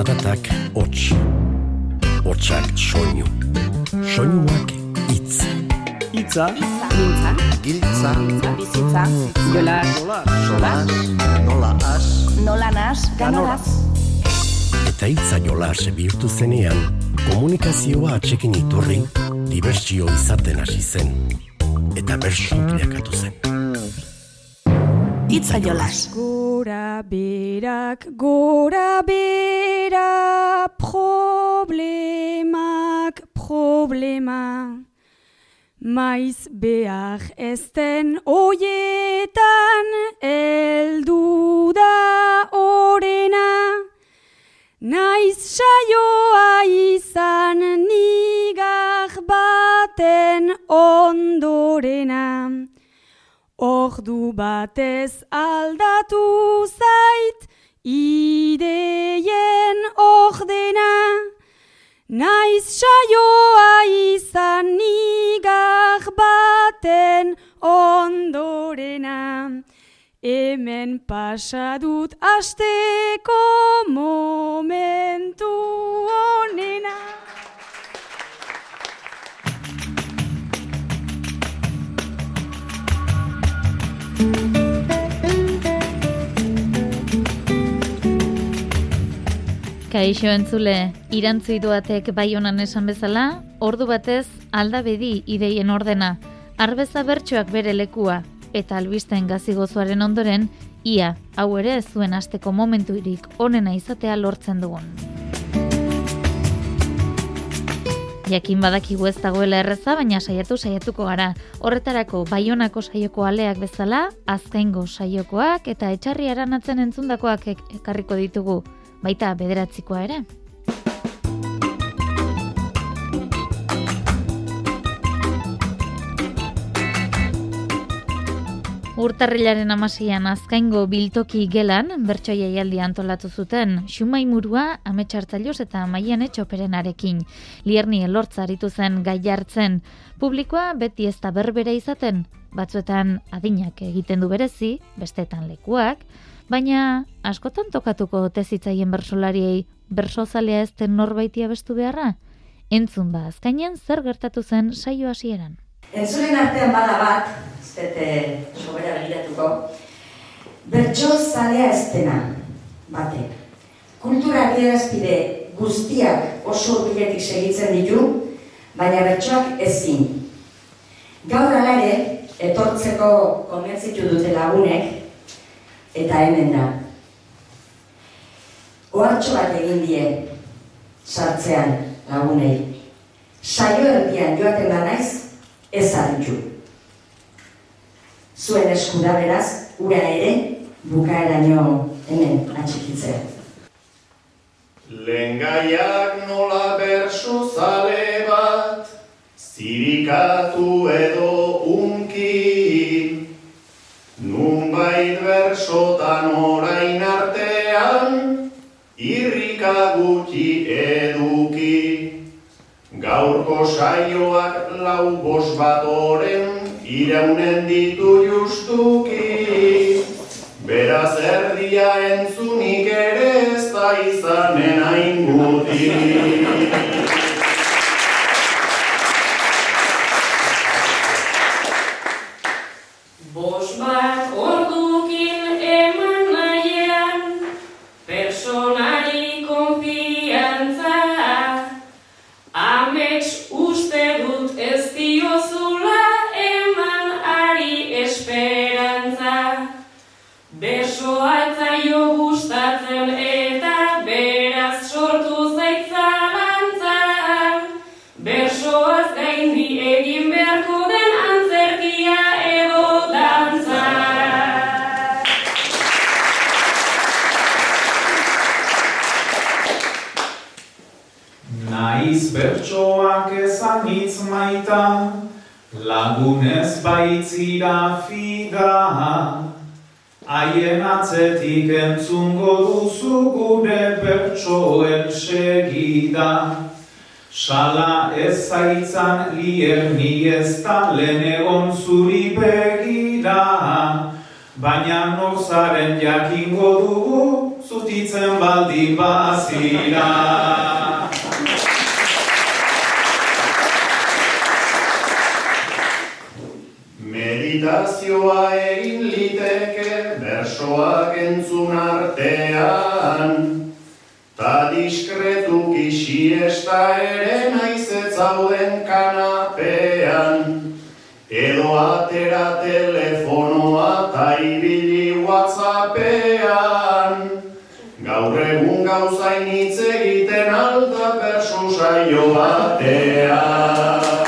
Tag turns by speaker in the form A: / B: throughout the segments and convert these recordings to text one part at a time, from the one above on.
A: Zaratak hots. Hotsak soinu. Soinuak itz.
B: Itza,
C: Mintza,
D: Giltza,
C: bizitza, jola,
B: sola,
D: nola as,
C: nola nas, ganoraz.
A: Eta hitza jolas bihurtu zenean, komunikazioa atxekin iturri, dibertsio izaten hasi zen. Eta bersu bilakatu zen.
C: Itza jolas.
E: Gora berak, gora bera, problemak, problema. Maiz behar ezten oietan, eldu da orena. Naiz saioa izan nigar baten ondorena. Ordu batez aldatu zait, ideien ordena. Naiz saioa izan nigar baten ondorena. Hemen pasadut asteko momentu onena.
F: Kaixo entzule, irantzi duatek bai honan esan bezala, ordu batez aldabedi ideien ordena, arbeza bertsoak bere lekua, eta albisten gazi gozoaren ondoren, ia, hau ere zuen asteko momenturik onena izatea lortzen dugun. Jakin badakigu ez dagoela erreza, baina saiatu saiatuko gara. Horretarako baionako saioko aleak bezala, azkaingo saiokoak eta etxarri aranatzen entzundakoak ek- ekarriko ditugu, baita bederatzikoa ere. Urtarrilaren amaseian azkaingo biltoki gelan, bertso jaialdi antolatu zuten, xumai murua, ametsartzailoz eta maian etxoperenarekin. Lierni elortza aritu zen gai jartzen, publikoa beti ez da berbera izaten, batzuetan adinak egiten du berezi, bestetan lekuak, baina askotan tokatuko tezitzaien bersolariei bersozalea ez den norbaitia bestu beharra? Entzun ba, azkainen zer gertatu zen saio hasieran.
G: Entzulen artean bada bat, ez dute sobera begiratuko, bertso zalea ez dena, batek. Kultura adierazpide guztiak oso urbiletik segitzen ditu, baina bertsoak ezin. Gaur ala ere, etortzeko konbentzitu dute lagunek, eta hemen da. Ohartxo bat egin die, sartzean lagunei. Saio erdian joaten da naiz, ez aritu. Zuen esku da beraz, ura ere, bukaeraino hemen atxikitzea.
H: Lengaiak nola berso zale bat, zirikatu edo unki. Bersotan orain artean, irrika gutxi eduki. Gaurko saioak lau bos bat oren, iraunen ditu justuki. Beraz erdia entzunik ere ez da izanen hain guti.
I: Bertsoak ezan hitz maita, lagunez baitzira figa. Haien atzetik entzungo duzu gure bertsoen segida. Sala ez zaitzan lier ni ez da lehen egon zuri begira. baina norzaren jakingo dugu, zutitzen baldin bazira.
H: Meditazioa egin liteke bersoak entzun artean. Ta diskretuki siesta ere naiz zauden kanapean. Edo atera telefonoa ta ibili whatsappean. Gaur egun gauzain hitz egiten alta persu saio batean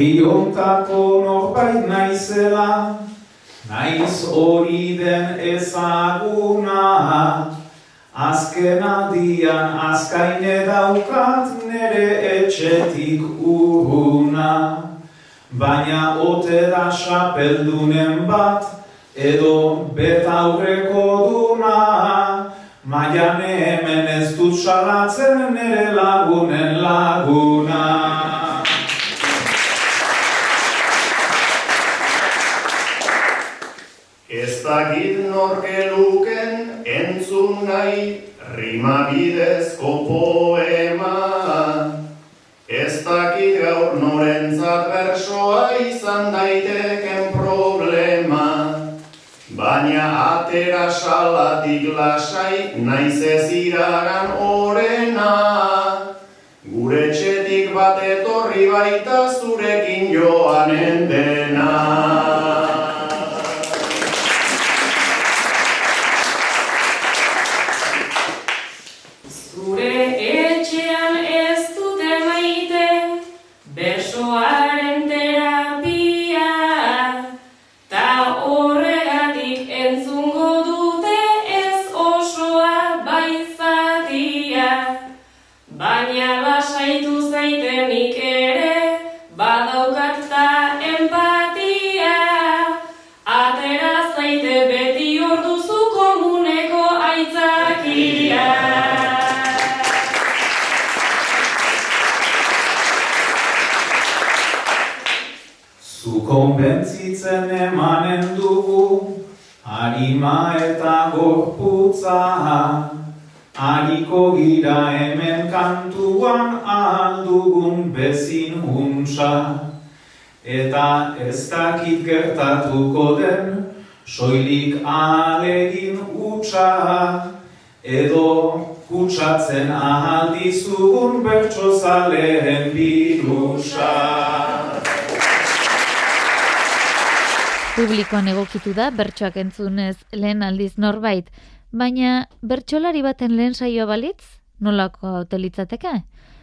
J: Herri
I: hontako norbait naizela, naiz hori den ezaguna. Azken aldian azkaine daukat nere etxetik urruna. Baina ote da xapeldunen bat, edo betaurreko duna. Maian hemen ez dut salatzen nere lagunen laguna.
H: Ez dakit norke luken entzun nahi rima bidezko poema. Ez dakit gaur norentzat bersoa izan daiteken problema. Baina atera salatik lasai naiz ez iragan orena. Gure txetik bat etorri baita zurekin joanen dena.
I: Konbentzitzen emanen dugu, harima eta gorputza. Hariko gira hemen kantuan aldugun bezin huntza. Eta ez dakit gertatuko den, soilik alegin utxa. Edo kutsatzen ahaldizugun bertsozaleen birusa.
F: Publikoan egokitu da bertsoak entzunez lehen aldiz norbait, baina bertsolari baten lehen saioa balitz, nolako haute litzateke?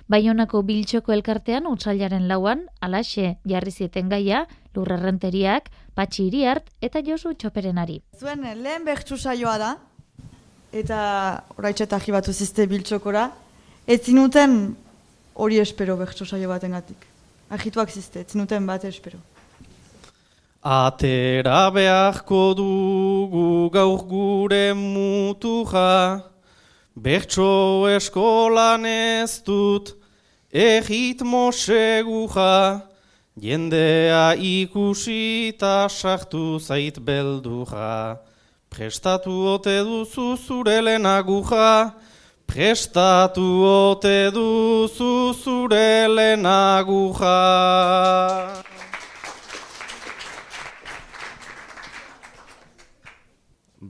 F: Baionako biltxoko elkartean utzailaren lauan, alaxe jarri zieten gaia, lurrerrenteriak, patxi iriart eta josu txoperenari.
K: Zuen eh, lehen bertsu saioa da, eta oraitxeta jibatu zizte biltxokora, ez zinuten hori espero bertsu saio baten gatik. Agituak zizte, ez zinuten bat espero.
L: Atera beharko dugu gaur gure mutuja, bertso eskolan ez dut egitmo seguja, jendea ikusi eta sartu zait belduja. Prestatu ote duzu zure lehenaguja, prestatu ote duzu zure lehenaguja.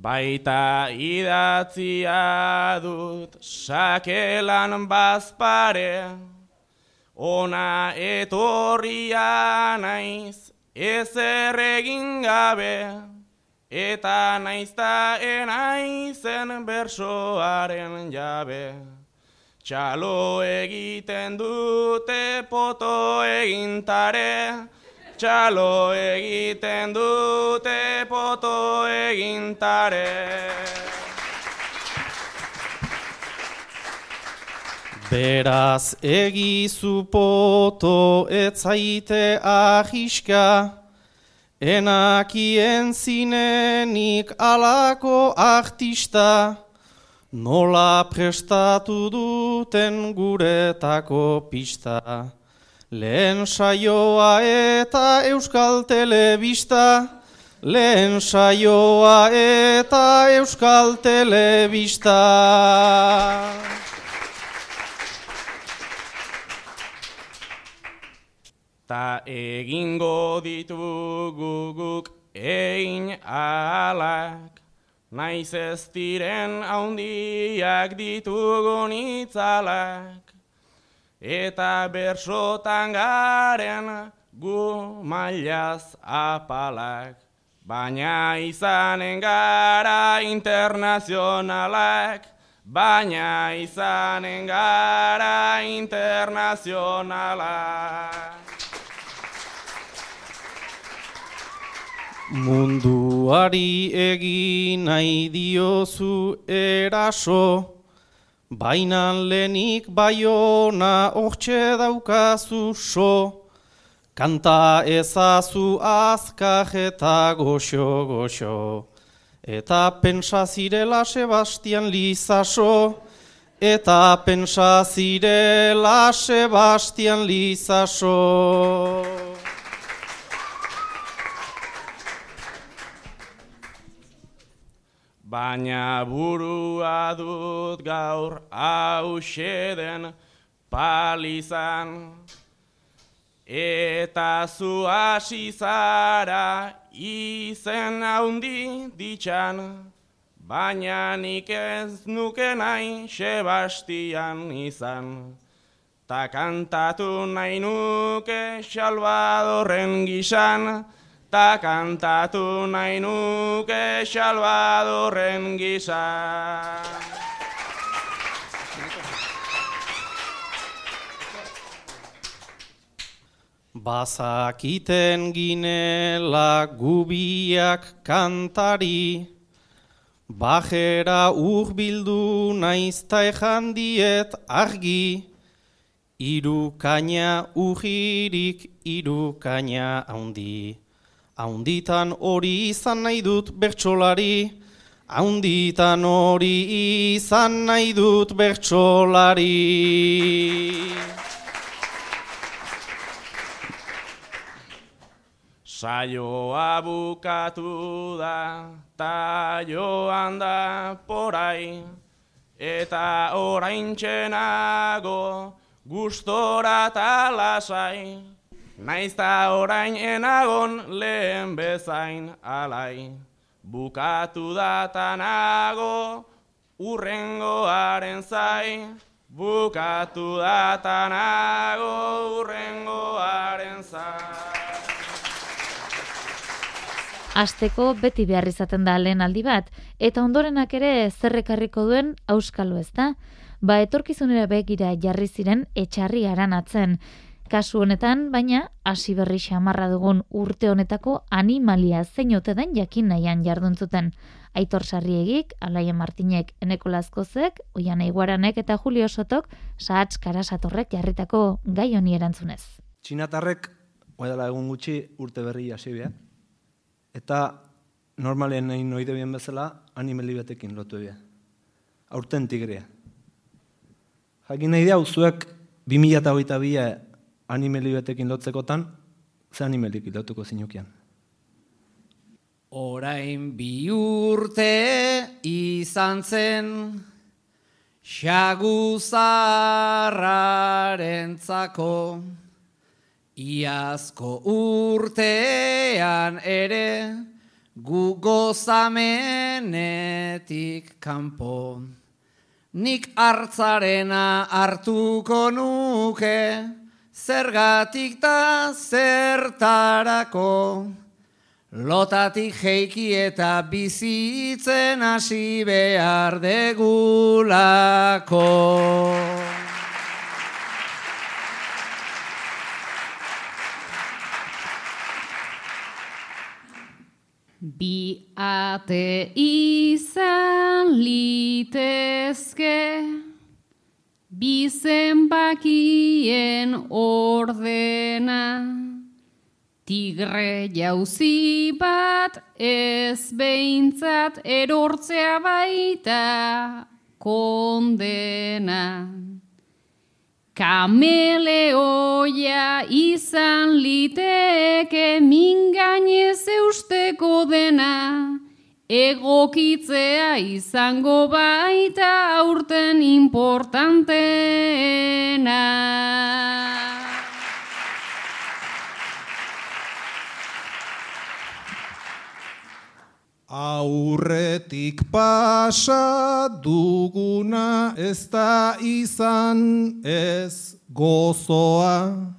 M: Baita idatzia dut sakelan bazpare, ona etorria naiz ezer egin gabe, eta naizta enaizen bersoaren jabe. Txalo egiten dute poto egintare, txalo egiten dute poto egintare.
L: Beraz egizu poto etzaite ahiska, enakien zinenik alako artista, nola prestatu duten guretako pista. Lehen saioa eta euskal telebista, lehen saioa eta euskal telebista.
M: Ta egingo ditugu guk egin alak, naiz ez diren haundiak ditugun itzalak. Eta bersotan garen gu mailaz apalak, baina izanen gara internazionalak, baina izanen gara internazionalak.
L: Munduari egin nahi diozu eraso, baina lenik baiona hortxe daukazu so, kanta ezazu azkaj eta goxo goxo, eta pensa zirela Sebastian Lizaso, eta pensa zirela Sebastian Lizaso.
M: Baina burua dut gaur hauseden palizan, eta zu hasi zara izen haundi ditxan, baina nik ez nuke nahi Sebastian izan. Ta kantatu nahi nuke Salvadorren gizan, ta kantatu nahi nuke Salvadorren gizan.
L: Bazakiten ginela gubiak kantari, Bajera urbildu naizta ejan diet argi, Iru kaina ujirik, iru kaina haundi. Haunditan hori izan nahi dut bertsolari, Haunditan hori izan nahi dut bertsolari.
M: Saioa bukatu da, ta joan da porai, eta orain txenago gustora ta lasai, naizta orain enagon lehen bezain alai. Bukatu da ta nago urrengoaren zai, bukatu da ta nago urrengoaren zai.
F: Asteko beti behar izaten da lehen aldi bat, eta ondorenak ere zerrekarriko duen auskalo ez da. Ba etorkizunera begira jarri ziren etxarri aranatzen. Kasu honetan, baina, hasi berri xamarra dugun urte honetako animalia zein ote den jakin nahian jarduntzuten. Aitor Sarriegik, Alaia Martinek, Eneko Lazkozek, Oian Eiguaranek eta Julio Sotok, Sahatz Karasatorrek jarritako gai honi erantzunez.
B: Txinatarrek, dela egun gutxi urte berri hasi behar. Eta normalen nahi noide bien bezala, animeli batekin lotu behar. Aurten tigrea. Jakin nahi da, zuek 2008 bia animeli batekin lotzekotan, ze animelik lotuko zinukian.
N: Orain bi urte izan zen Xaguzarrarentzako Iazko urtean ere gu gozamenetik kanpo. Nik hartzarena hartuko nuke, zergatik da zertarako. Lotatik jeiki eta bizitzen hasi behar degulako.
O: Bi ate izan litezke, bi zenbakien ordena, tigre jauzi bat ez behintzat erortzea baita kondena. Kameleoia izan liteke mingainez eusteko dena, egokitzea izango baita aurten importantena.
P: Aurretik pasa duguna ez da izan ez gozoa.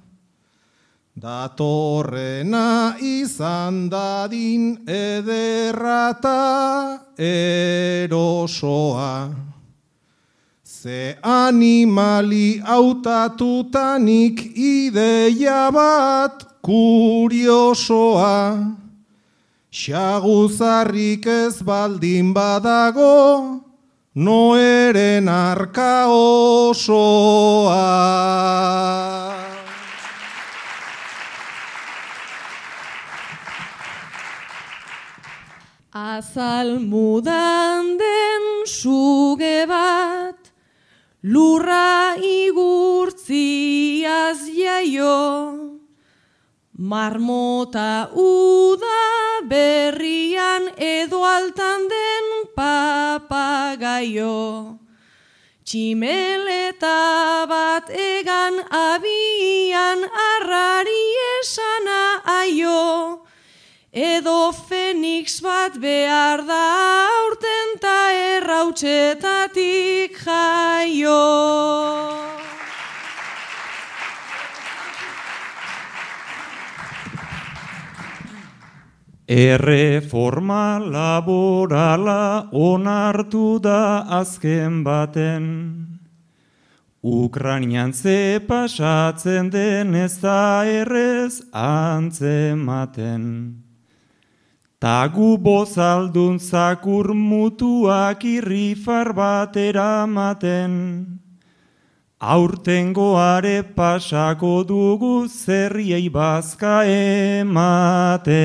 P: Datorrena izan dadin ederrata erosoa. Ze animali autatutanik ideia bat kuriosoa. Xaguzarrik ez baldin badago, noeren arka osoa.
Q: Azal mudan den suge bat, lurra igurtziaz jaio, Marmota uda berrian edo altan den papagaio. Tximeleta bat egan abian arrari esana aio. Edo fenix bat behar da aurten ta errautxetatik jaio.
R: Erreforma laborala onartu da azken baten. Ukrainian ze pasatzen den ez da errez antzematen. Tagu bozaldun zakur mutuak irrifar bat eramaten. Aurtengoare pasako dugu zerriei bazka emate.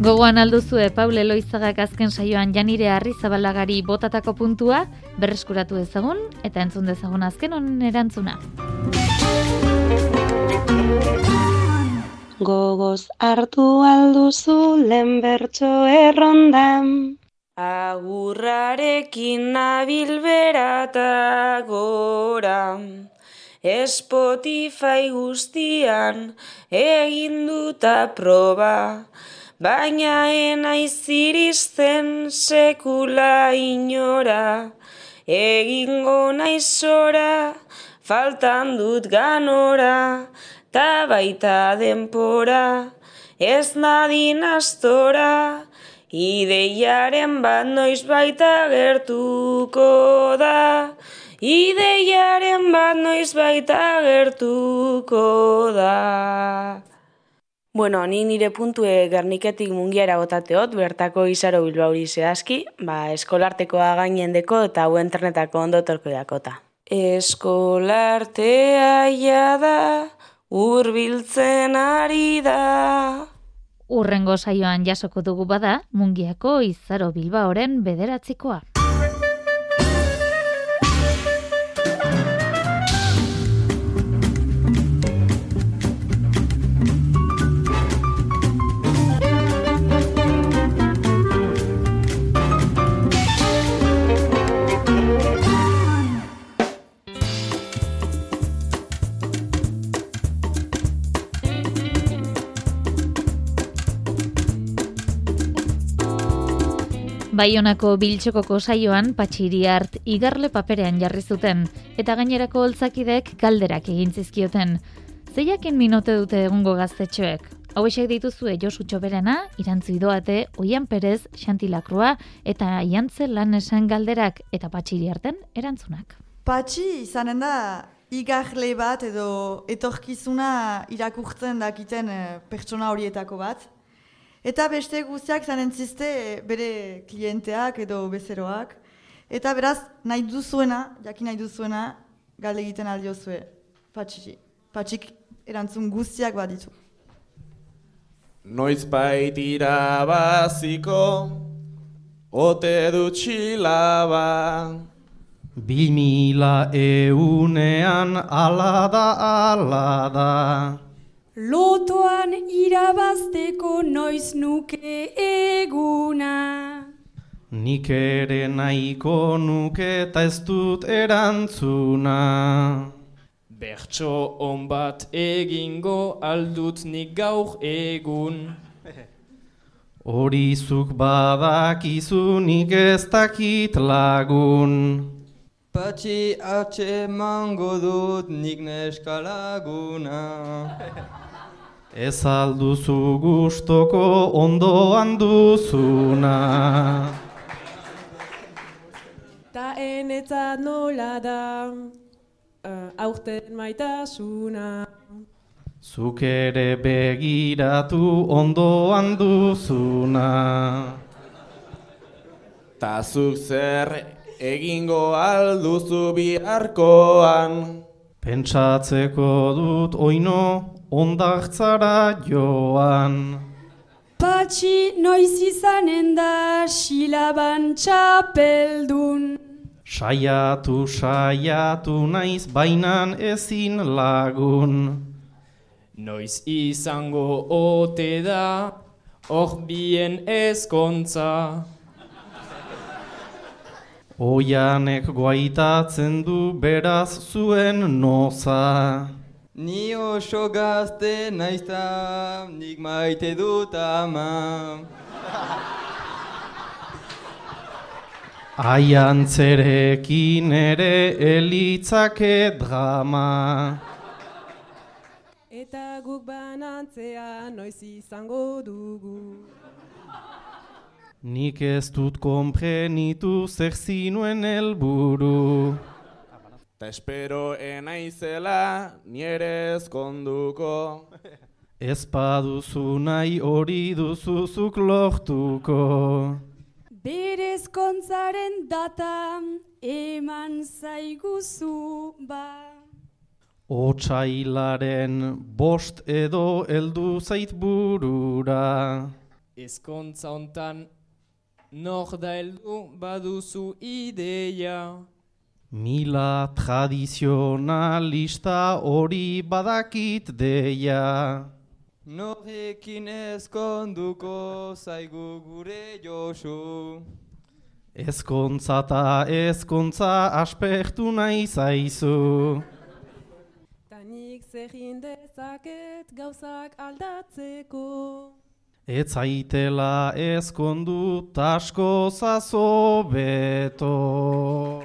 F: Gogoan alduzue Paule Loizagak azken saioan janire harri zabalagari botatako puntua, berreskuratu ezagun eta entzun dezagun azken honen erantzuna.
S: gogoz hartu alduzu lehen bertso errondan.
J: Agurrarekin nabil berata gora, Spotify guztian egin duta proba, baina enaiz iristen sekula inora, egingo naizora, faltan dut ganora, ta baita denpora, ez nadin astora, ideiaren bat noiz baita gertuko da, ideiaren bat noiz baita gertuko da. Bueno, ni nire puntue garniketik mungiara botateot, bertako izaro bilbauri zehazki, ba, eskolartekoa gainen deko eta hau internetako ondo torko dakota. Eskolartea da, urbiltzen ari da.
F: Urrengo saioan jasoko dugu bada, mungiako izaro bilbaoren bederatzikoa. Baionako biltxokoko saioan patxiri hart igarle paperean jarri zuten, eta gainerako holtzakidek galderak egin zizkioten. Zeiakin minote dute egungo gaztetxoek? Hauexek dituzue Josu Txoberena, Irantzu Idoate, Oian Perez, Xanti Lakrua, eta Iantze lan esan galderak eta patxiri harten erantzunak.
K: Patxi izanen da igarle bat edo etorkizuna irakurtzen dakiten eh, pertsona horietako bat. Eta beste guztiak zanen zizte eh, bere klienteak edo bezeroak. Eta beraz, nahi duzuena, jakin nahi duzuena, galde egiten aldiozue patxi. Patxik erantzun guztiak baditu.
M: Noiz bait irabaziko, ote du txilaba.
L: Bi mila eunean ala da ala da.
E: Lotoan irabazteko noiz nuke eguna.
L: Nik ere nahiko nuke eta ez dut erantzuna.
T: Bertso on bat egingo aldut nik gaur egun.
L: Hori zuk badakizu nik ez dakit lagun.
U: Patxi atxe mango dut nik neska laguna.
L: Ez alduzu gustoko ondoan duzuna.
V: Ta enetzat nola da, uh, aurten maitasuna.
L: Zuk ere begiratu ondoan duzuna.
M: Ta zuk zer egingo alduzu biharkoan.
L: Pentsatzeko dut oino ondartzara joan.
E: Patxi noiz izanen da silaban txapeldun.
L: Saiatu, saiatu naiz bainan ezin lagun.
T: Noiz izango ote da, hor bien ezkontza.
L: Oianek guaitatzen du beraz zuen noza.
U: Ni oso gazte naizta, nik maite dut ama.
L: Aiantzerekin ere elitzake drama.
V: Eta guk banantzea noiz izango dugu.
L: Nik ez dut konprenitu zer zinuen helburu.
M: Ta espero enaizela nire ezkonduko.
L: Ez baduzu nahi hori duzuzuk lortuko.
E: Berez kontzaren data eman zaiguzu ba.
L: Otsailaren bost edo heldu zait burura.
T: Ezkontza hontan nor da heldu baduzu ideia.
L: Mila tradizionalista hori badakit deia.
U: Norekin ezkonduko zaigu gure Josu.
L: Ezkontza eta ezkontza aspertu nahi zaizu.
V: Ta nik zerrin dezaket gauzak aldatzeko.
L: Ez zaitela ezkondu tasko zazo beto.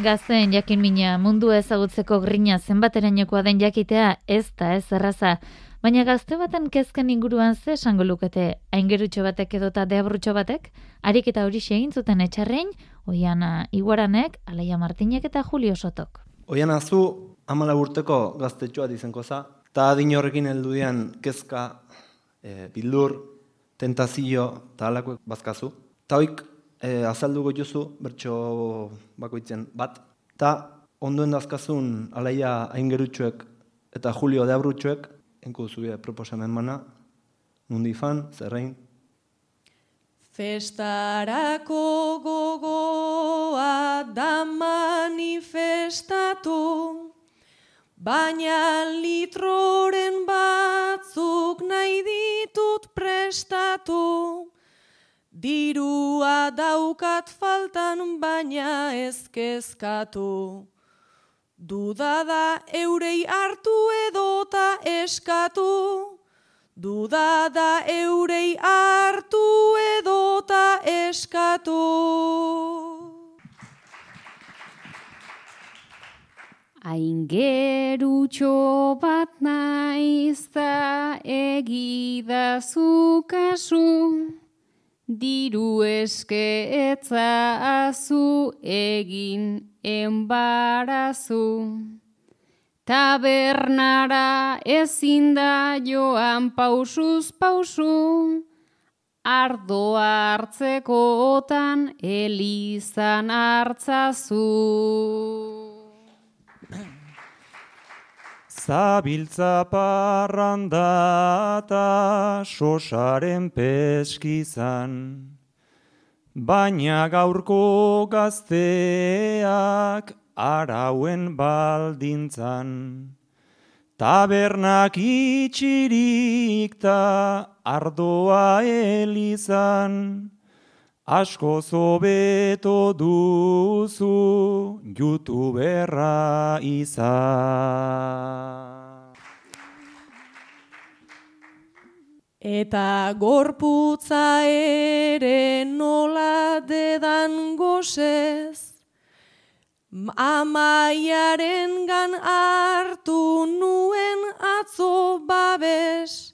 F: Gazteen jakin mina mundu ezagutzeko grina zenbaterainokoa den jakitea ez da ez erraza. Baina gazte baten kezken inguruan ze esango lukete, aingerutxo batek edota deabrutxo batek, harik eta hori egin zuten etxarrein, Oiana Iguaranek, Alaia Martinek eta Julio Sotok.
B: Oiana zu amala urteko gaztetxoa dizenko za, eta adin horrekin heldu dian kezka, e, bildur, tentazio eta alakoek bazkazu. Ta hoik e, azalduko jozu, bertso bakoitzen bat, eta ondoen dazkazun alaia aingerutxoek eta Julio de Abrutxoek, enko zubia proposamen mana, nundi fan, zerrein.
Q: Festarako gogoa da manifestatu, baina litroren batzuk nahi ditut prestatu. Dirua daukat faltan baina ezkezkatu. Duda da eurei hartu edota eskatu. Duda da eurei hartu edota eskatu.
O: Aingerutxo bat naiz da egidazu kasu, diru eske etzazu egin enbarazu. Tabernara ezin da joan pausuz pausu, ardo hartzekotan elizan hartzazu.
R: Zabiltza parranda eta sosaren peskizan, baina gaurko gazteak arauen baldintzan. Tabernak itxirik ta ardoa elizan, asko zobeto duzu youtuberra izan.
Q: Eta gorputza ere nola dedan gozez, amaiaren gan hartu nuen atzo babes,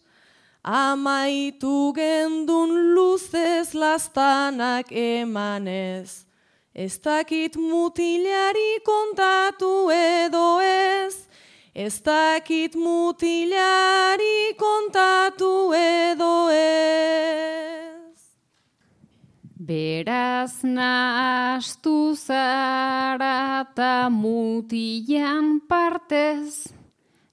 Q: amaitu gendun luzez lastanak emanez. Ez dakit mutilari kontatu edo ez, ez dakit mutilari kontatu edo ez.
O: Beraz nahastu zara eta mutilan partez,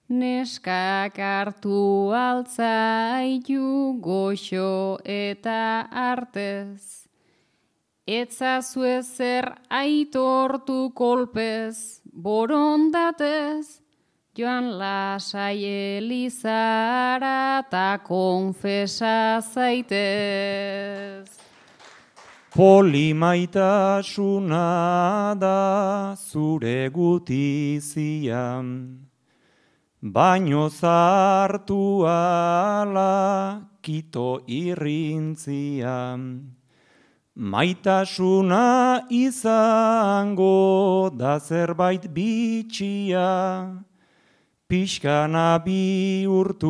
O: neskak hartu altzaitu goxo eta artez. Etzazu ezer aitortu kolpez, borondatez, joan lasai elizara eta konfesa zaitez.
R: Polimaitasuna da zure gutizian, baino zartu ala kito irrintzian. Maitasuna izango da zerbait bitxia, pixkana bihurtuko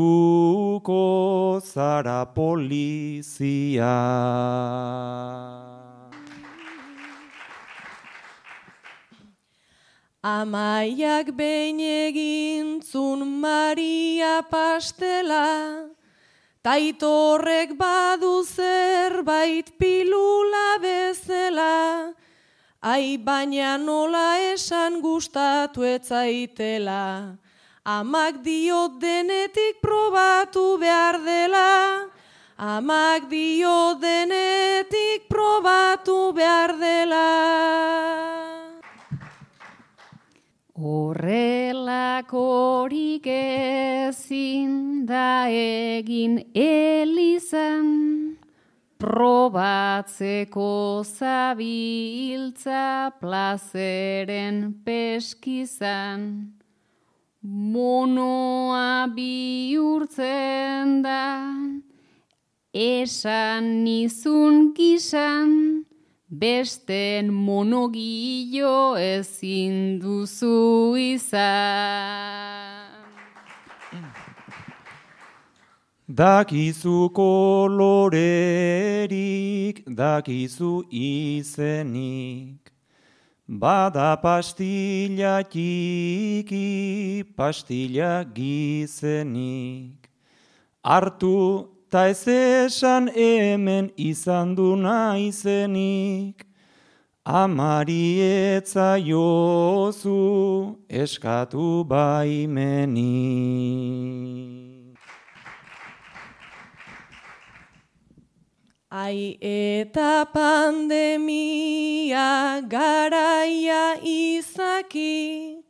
R: zara polizia.
Q: Amaiak behin egintzun Maria pastela, taitorrek badu zerbait pilula bezela, ai baina nola esan gustatu etzaitela, amak dio denetik probatu behar dela, amak dio denetik probatu behar dela.
O: Horrelakorik ezin da egin elizan, probatzeko zabiltza plazeren peskizan. Monoa bihurtzen da, esan nizun gizan, besten monogillo ezin duzu izan.
R: Dakizu kolorerik, dakizu izenik, bada pastilla txiki, pastilla gizenik. Artu ta ez esan hemen izan du naizenik, amari etza jozu eskatu baimenik.
Q: Ai eta pandemia garaia izaki,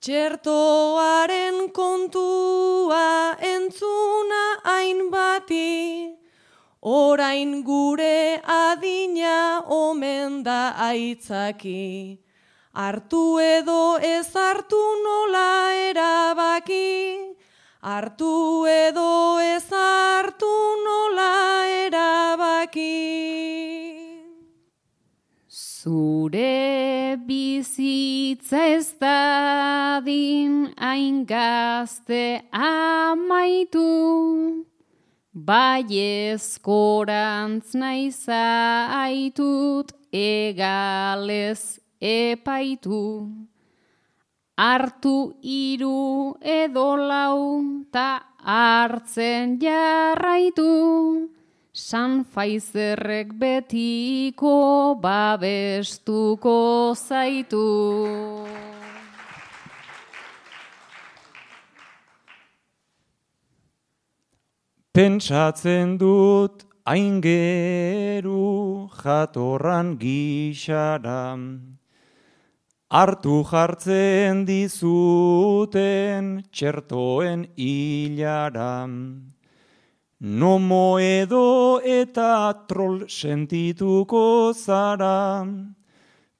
Q: txertoaren kontua entzuna hain bati, orain gure adina omen da aitzaki. Artu edo ez hartu nola erabaki, hartu edo ez hartu nola erabaki.
O: gure bizitza ez dadin hain gazte amaitu, baiezkorantz naiza aitut egalez epaitu. Artu iru edo lau ta hartzen jarraitu, San Faizerrek betiko babestuko zaitu.
R: Pentsatzen dut aingeru jatorran gixaram, hartu jartzen dizuten txertoen hilaram. Nomo edo eta trol sentituko zara,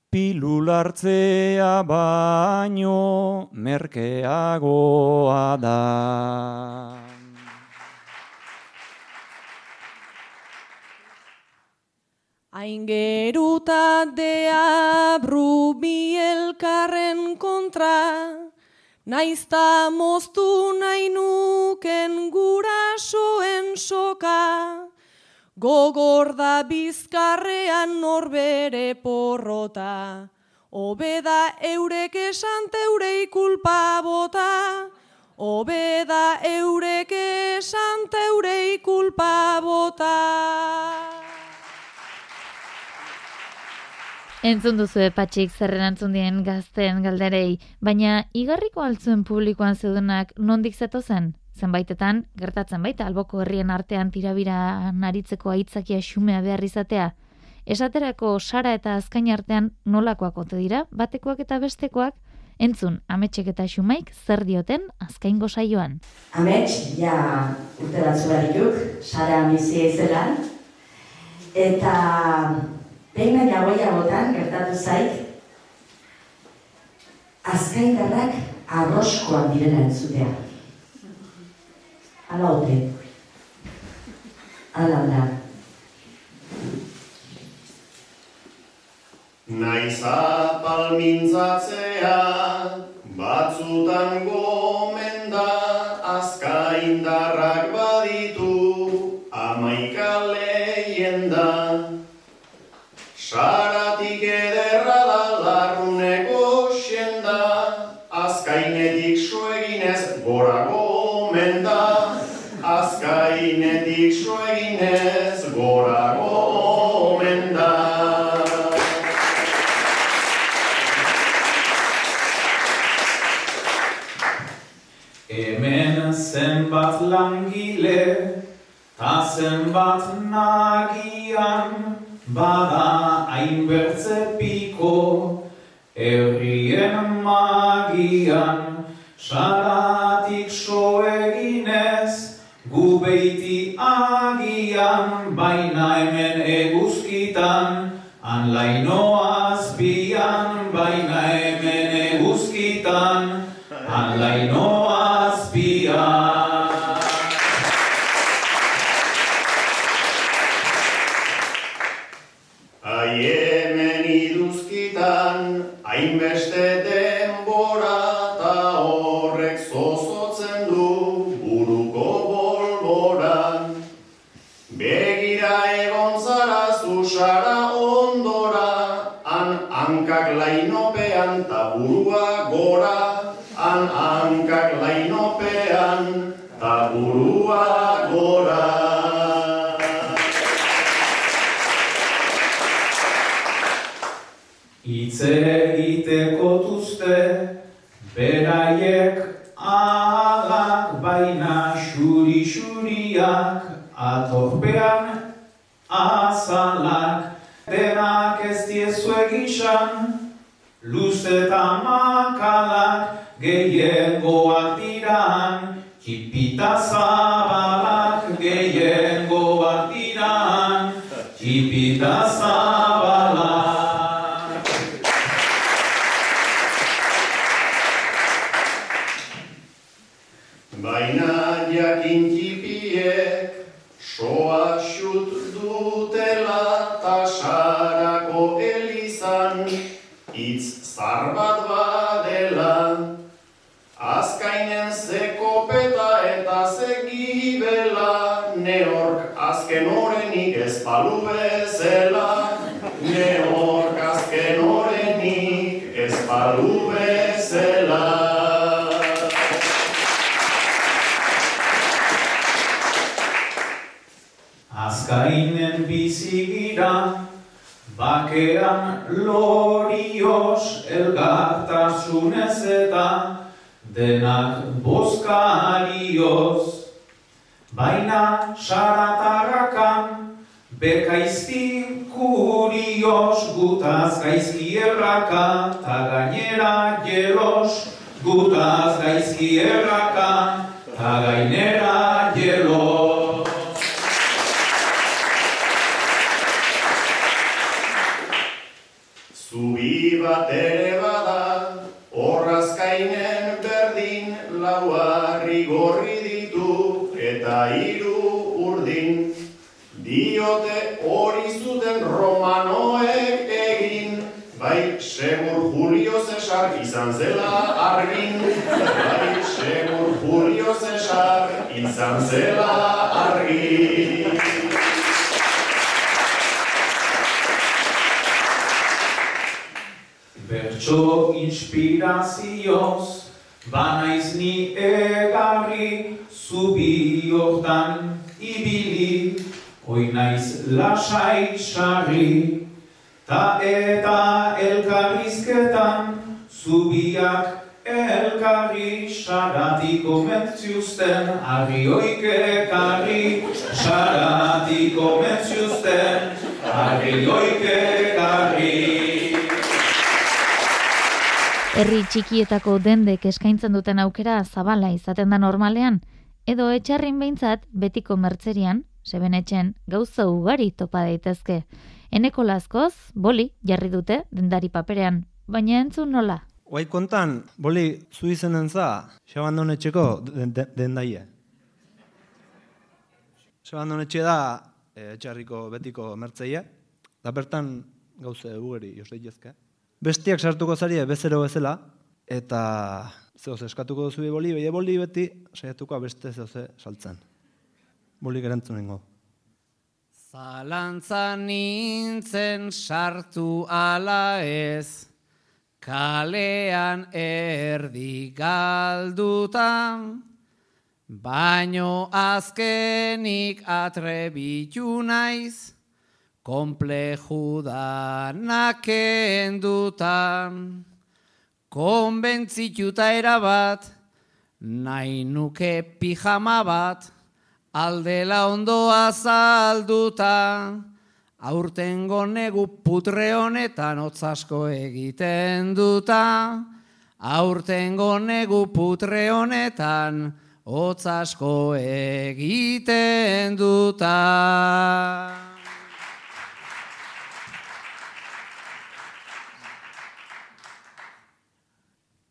R: pilulartzea baino merkeagoa da.
Q: Aingeruta dea brubi elkarren kontra, naizta moztu nahi nuken gurasoen soka, gogor da bizkarrean norbere porrota, obeda eurek esan teurei kulpa bota, obeda eurek esan teurei kulpa bota.
F: Entzun duzu patxik zerren antzun dien gazten galderei, baina igarriko altzuen publikoan zeudenak nondik zeto zen? Zenbaitetan, gertatzen baita alboko herrien artean tirabira naritzeko aitzakia xumea behar izatea. Esaterako sara eta azkain artean nolakoak ote dira, batekoak eta bestekoak, entzun ametsek eta xumaik zer dioten azkaingo saioan.
G: Amets, ja urte batzua dituk, sara amizia izelan, eta Behin jagoia botan, gertatu zaik, azkaindarrak arroskoak direla entzutea. Ala ote. Ala da.
H: Naiza palmintzatzea, batzutan gomenda, azkaindarrak baditu, Saratik ederra da larruneko xenda, azkainetik soeginez gora gomenda, azkainetik soeginez gora gomenda.
I: Hemen zenbat langile, ta zenbat nagian, bada hainbertze piko, herrien magian, salatik so eginez, gu beiti agian, baina hemen eguzkitan, han
H: jakin txipiek soa xut dutela
I: bakean lorioz elgartasunez eta denak bozkarioz. Baina saratarrakan bekaizti kurioz gutaz gaizki erraka ta gainera jelos gutaz gaizki erraka ta gainera
H: hiru urdin. Diote hori zuten romanoek egin, bai segur Julio Cesar izan zela argin, bai segur Julio Cesar izan zela argin.
I: Bertso inspirazioz, banaiz ni egarri, zubi hortan ibili, oi naiz lasai sarri, ta eta elkarrizketan, zubiak elkarri, saratiko mentziuzten, arri oike ekarri, saratiko mentziuzten, arri ekarri.
F: Herri txikietako dendek eskaintzen duten aukera zabala izaten da normalean, edo etxarrin behintzat betiko mertzerian, sebenetxen, gauza ugari topa daitezke. Eneko laskoz, boli, jarri dute dendari paperean, baina entzun nola.
B: Guai kontan, boli zu izenen za, xabandonetxeko den- den- dendaie. Xabandonetxe da eh, etxarriko betiko mertzeia, da bertan gauze ugari jos daitezke. Bestiak sartuko zarie bezero bezala, eta zehoz eskatuko duzu boli, behi boli beti saiatuko beste zehoze saltzen. Boli gerantzun nengo.
N: Zalantzan nintzen sartu ala ez, kalean erdi galdutan, baino azkenik atrebitu naiz, kompleju danak endutan. Konbentzituta erabat, nahi nuke pijama bat, aldela ondo azalduta, aurtengo negu putre honetan otzasko egiten duta, aurtengo negu putre honetan otzasko egiten duta.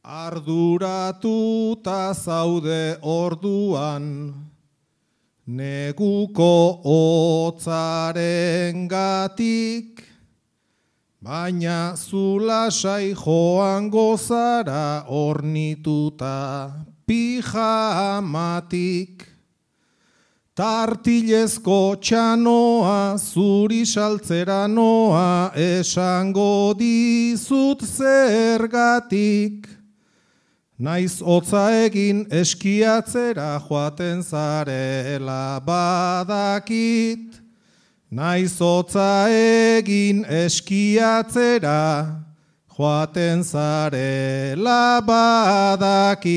P: Arduratuta zaude orduan, neguko hotzaren gatik, baina zulasai joan gozara ornituta pijamatik. Tartilezko txanoa, zuri saltzera noa, esango dizut zergatik. Naiz hotza egin eskiatzera joaten zarela badakit. Naiz hotza egin eskiatzera joaten zarela badakit.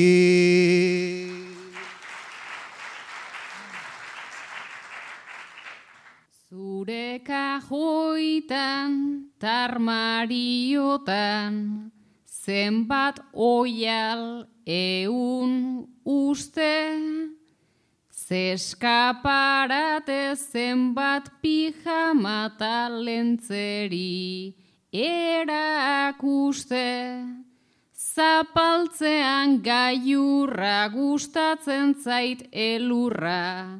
O: Zure kajoitan, tarmariotan, zenbat oial eun uste, zeskaparate zenbat pijama talentzeri erakuste, zapaltzean gaiurra gustatzen zait elurra,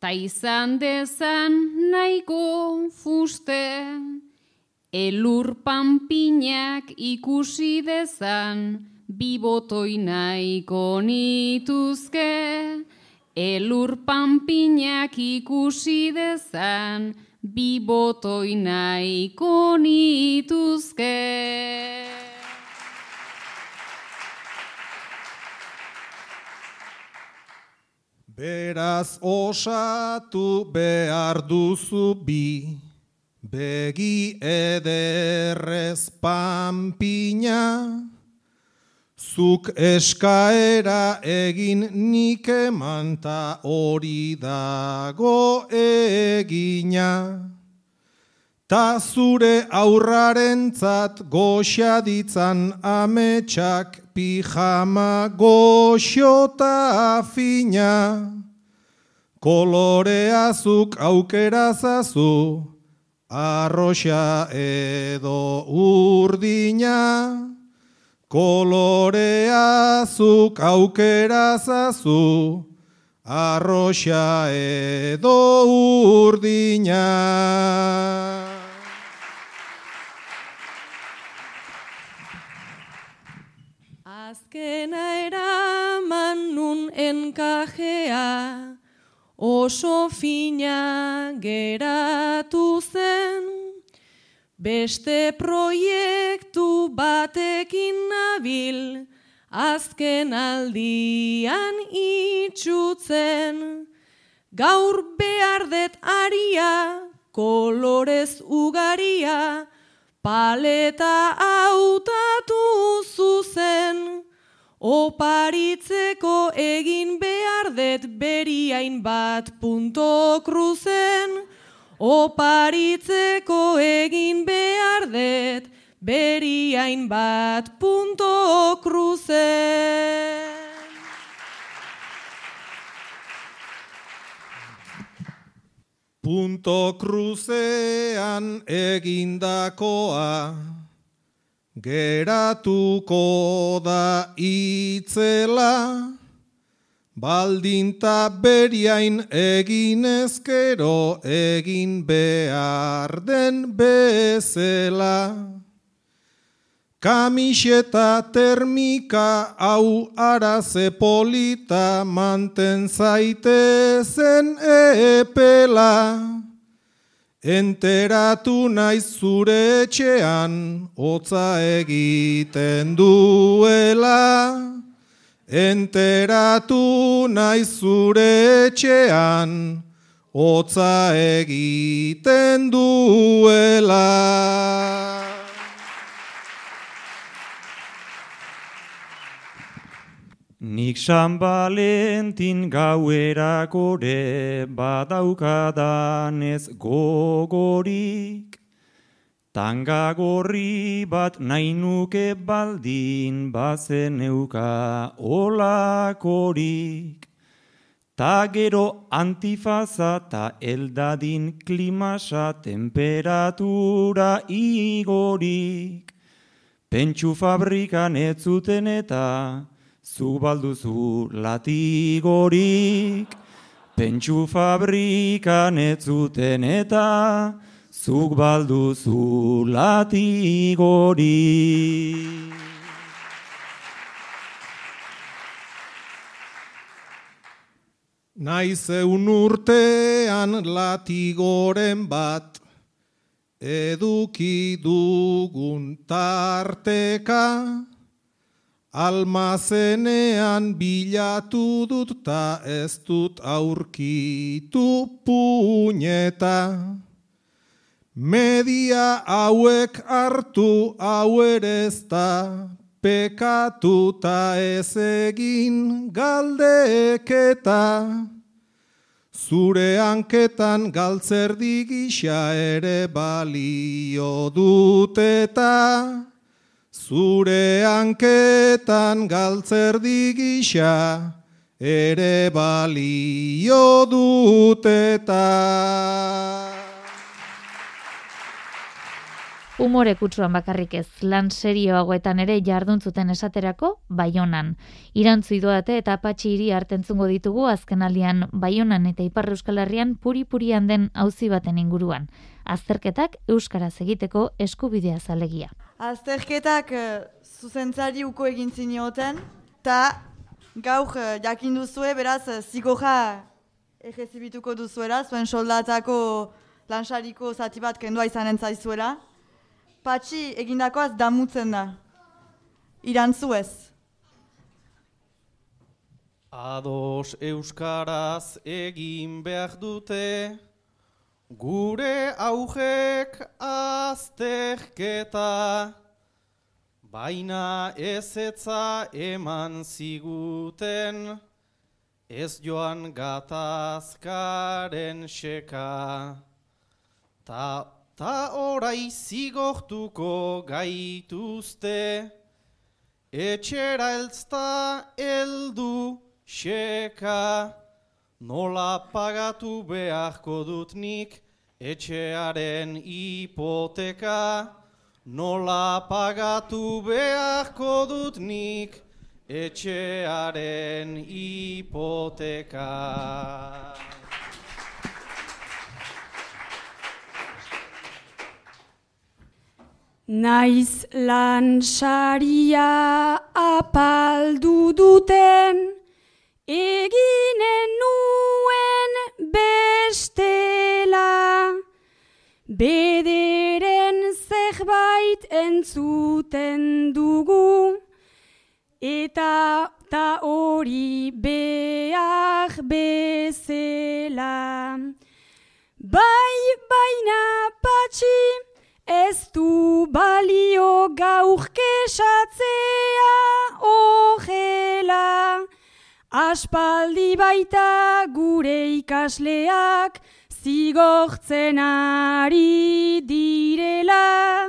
O: ta izan dezan nahiko fuste. Elur panpinak ikusi dezan, bibotoi nahiko nituzke. elur panpinak ikusi dezan, bi botoi nahiko nituzke.
P: Beraz osatu behar duzu bi, begi ederrez panpina, zuk eskaera egin nik emanta hori dago egina. Ta zure aurrarentzat goxa ditzan ametsak pijama goxota fina. Kolorea zuk aukera zazu, arroxa edo urdina. Kolorea zuk aukera zazu, arroxa edo urdina.
Q: Azkena eraman nun enkajea, oso fina geratu zen, beste proiektu batekin nabil, azken aldian itxutzen, gaur behar det aria, kolorez ugaria, paleta hautatu zuzen, oparitzeko egin behar det beriain bat punto kruzen, oparitzeko egin behar det beriain bat punto kruzen.
P: Punto cruzean egindakoa, geratuko da itzela, baldinta beriain egin ezkero egin behar den bezela. Kamiseta termika hau araze polita manten zaite zen epela. Enteratu naiz zure etxean hotza egiten duela. Enteratu naiz zure etxean hotza egiten duela.
R: Nik San Valentin gauerakore badaukadanez gogorik, tanga gorri bat nahi nuke baldin bazen euka olakorik. Ta gero antifaza ta eldadin klimasa temperatura igorik. Pentsu fabrikan ez zuten eta zu balduzu latigorik. Pentsu fabrikan ez zuten eta zuk balduzu latigorik.
P: Naiz eun urtean latigoren bat, eduki dugun tarteka, almazenean bilatu dut ta ez dut aurkitu puñeta. Media hauek hartu hau ere ez da, pekatu ta ez egin galdeketa. Zure hanketan galtzerdi gisa ere balio duteta. Zure hanketan galtzerdi gisa ere balio duteta.
F: Umore kutsuan bakarrik ez, lan serio hauetan ere jarduntzuten esaterako Baionan. Irantzu idoate eta apatxi hiri hartentzungo ditugu azkenaldian Baionan eta Ipar Euskal Herrian puri-purian den auzi baten inguruan. Azterketak euskaraz egiteko eskubidea zalegia.
K: Azterketak eh, zuzentzari uko egin zinioten, eta gaur eh, jakin duzue, beraz, eh, zigorra egezibituko duzuela, zuen soldatako lansariko zati bat kendua izanen zaizuela. Patxi egindakoaz damutzen da. Irantzu ez.
L: Ados euskaraz egin behar dute, gure aujek azterketa, baina ezetza eman ziguten, ez joan gatazkaren xeka. Ta, ta orai zigortuko gaituzte, etxera eltzta eldu xeka. Nola pagatu beharko dut nik etxearen hipoteka. Nola pagatu beharko dut nik etxearen hipoteka.
E: Naiz lan saria apaldu duten, eginen nuen bestela. Bederen zerbait entzuten dugu, eta ta hori behar bezela. Bai, baina patxi, Ez du balio gaur kesatzea ojela. Aspaldi baita gure ikasleak zigortzen ari direla.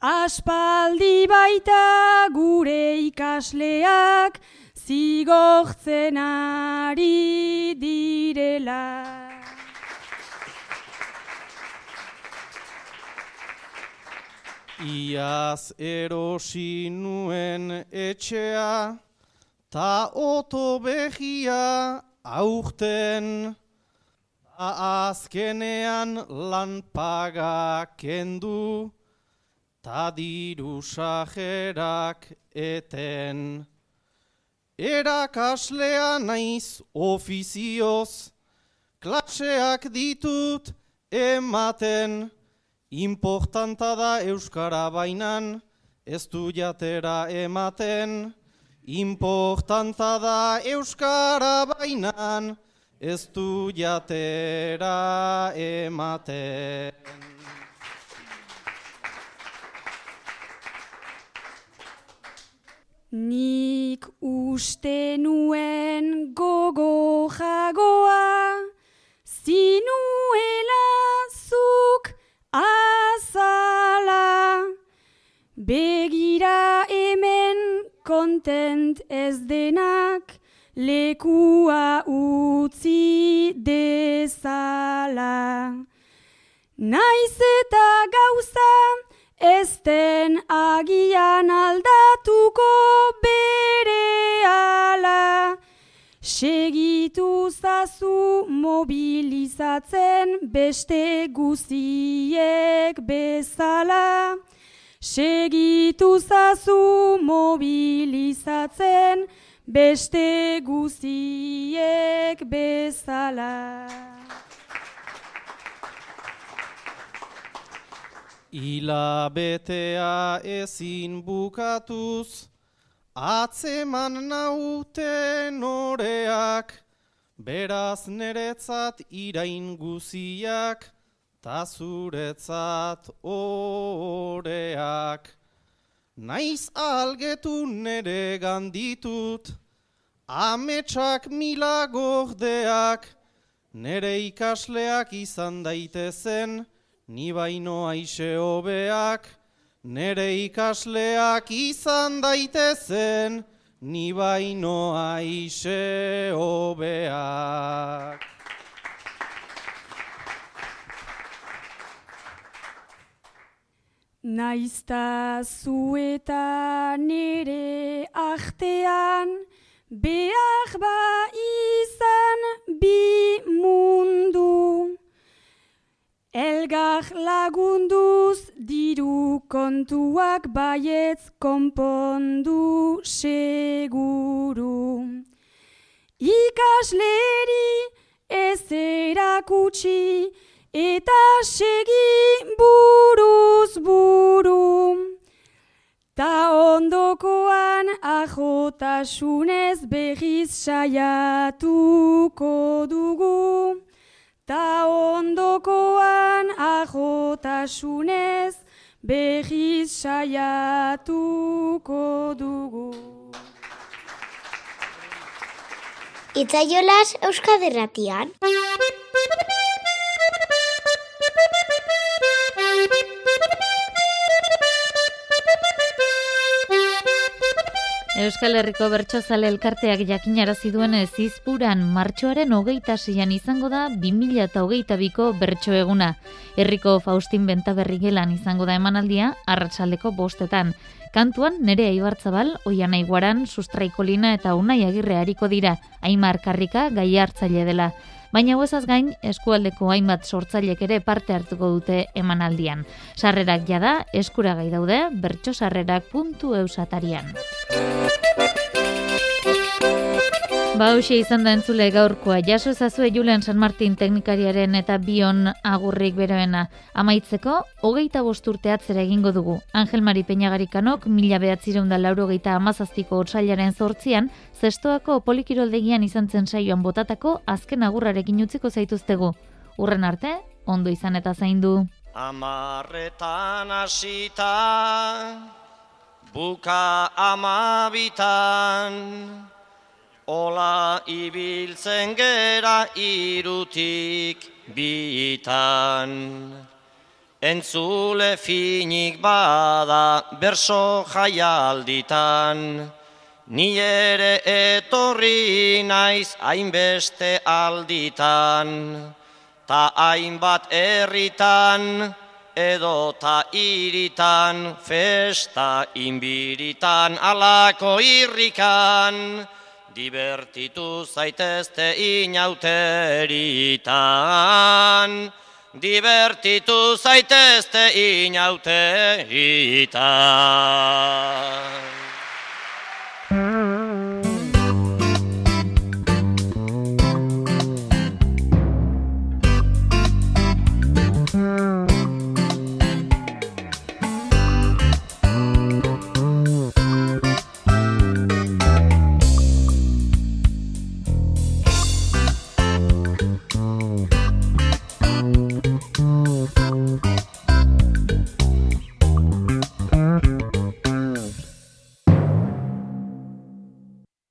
E: Aspaldi baita gure ikasleak zigortzen ari direla.
L: Iaz erosi nuen etxea, ta oto behia aurten, ta azkenean lan paga kendu, ta diru sajerak eten. Erakaslea naiz ofizioz, klaseak ditut ematen, Importanta da Euskara bainan, ez du jatera ematen. Importanta da Euskara bainan, ez du jatera ematen.
E: Nik uste nuen gogo jagoa, zinuela Begira hemen kontent ez denak, lekua utzi dezala. Naiz eta gauza, ez den agian aldatuko bere ala. Segitu zazu mobilizatzen beste guziek bezala. Segitu zazu mobilizatzen beste guziek bezala.
L: Ila betea ezin bukatuz, atzeman nauten oreak, beraz neretzat irain guziak, ta zuretzat oreak. Naiz algetu nere ganditut, ametsak mila gordeak, nere ikasleak izan daitezen, ni baino aixe hobeak, nere ikasleak izan daitezen, ni baino aixe hobeak.
E: Naizta zu eta nere artean, behar ba izan bi mundu. Elgar lagunduz diru kontuak baietz konpondu seguru. ikasleri ez erakutsi, eta segi buruz buru. Ta ondokoan ajotasunez behiz saiatuko dugu. Ta ondokoan ajotasunez behiz saiatuko dugu.
W: Itzaiolas Euskaderratian.
F: Euskal Herriko Bertsozale elkarteak jakinarazi duenez izpuran martxoaren hogeita seian izango da 2008ko bertso eguna. Herriko Faustin Bentaberri gelan izango da emanaldia arratsaldeko bostetan. Kantuan nere aibartzabal, oian aiguaran, sustraikolina eta unai agirre hariko dira, aimar karrika gai hartzaile dela. Baina huesaz gain, eskualdeko hainbat sortzailek ere parte hartuko dute emanaldian. Sarrerak jada, eskuragai daude, bertxosarrerak.eusatarian. Ba, hausia izan da entzule gaurkoa. Jaso ezazue Julen San Martin teknikariaren eta bion agurrik beroena. Amaitzeko, hogeita bosturte atzera egingo dugu. Angel Mari Peñagarikanok, mila behatzireun da lauro geita amazaztiko otsailaren zortzian, zestoako polikiroldegian izan zen saioan botatako azken agurrarekin utziko zaituztegu. Urren arte, ondo izan eta zaindu.
X: Amarretan hasita, buka amabitan, Ola ibiltzen gera irutik bitan. Entzule finik bada berso jaialditan. Ni ere etorri naiz hainbeste alditan. Ta hainbat herritan edo ta iritan. Festa inbiritan alako irrikan. Divertitu zaitezte inauteritan, divertitu zaitezte inauteritan.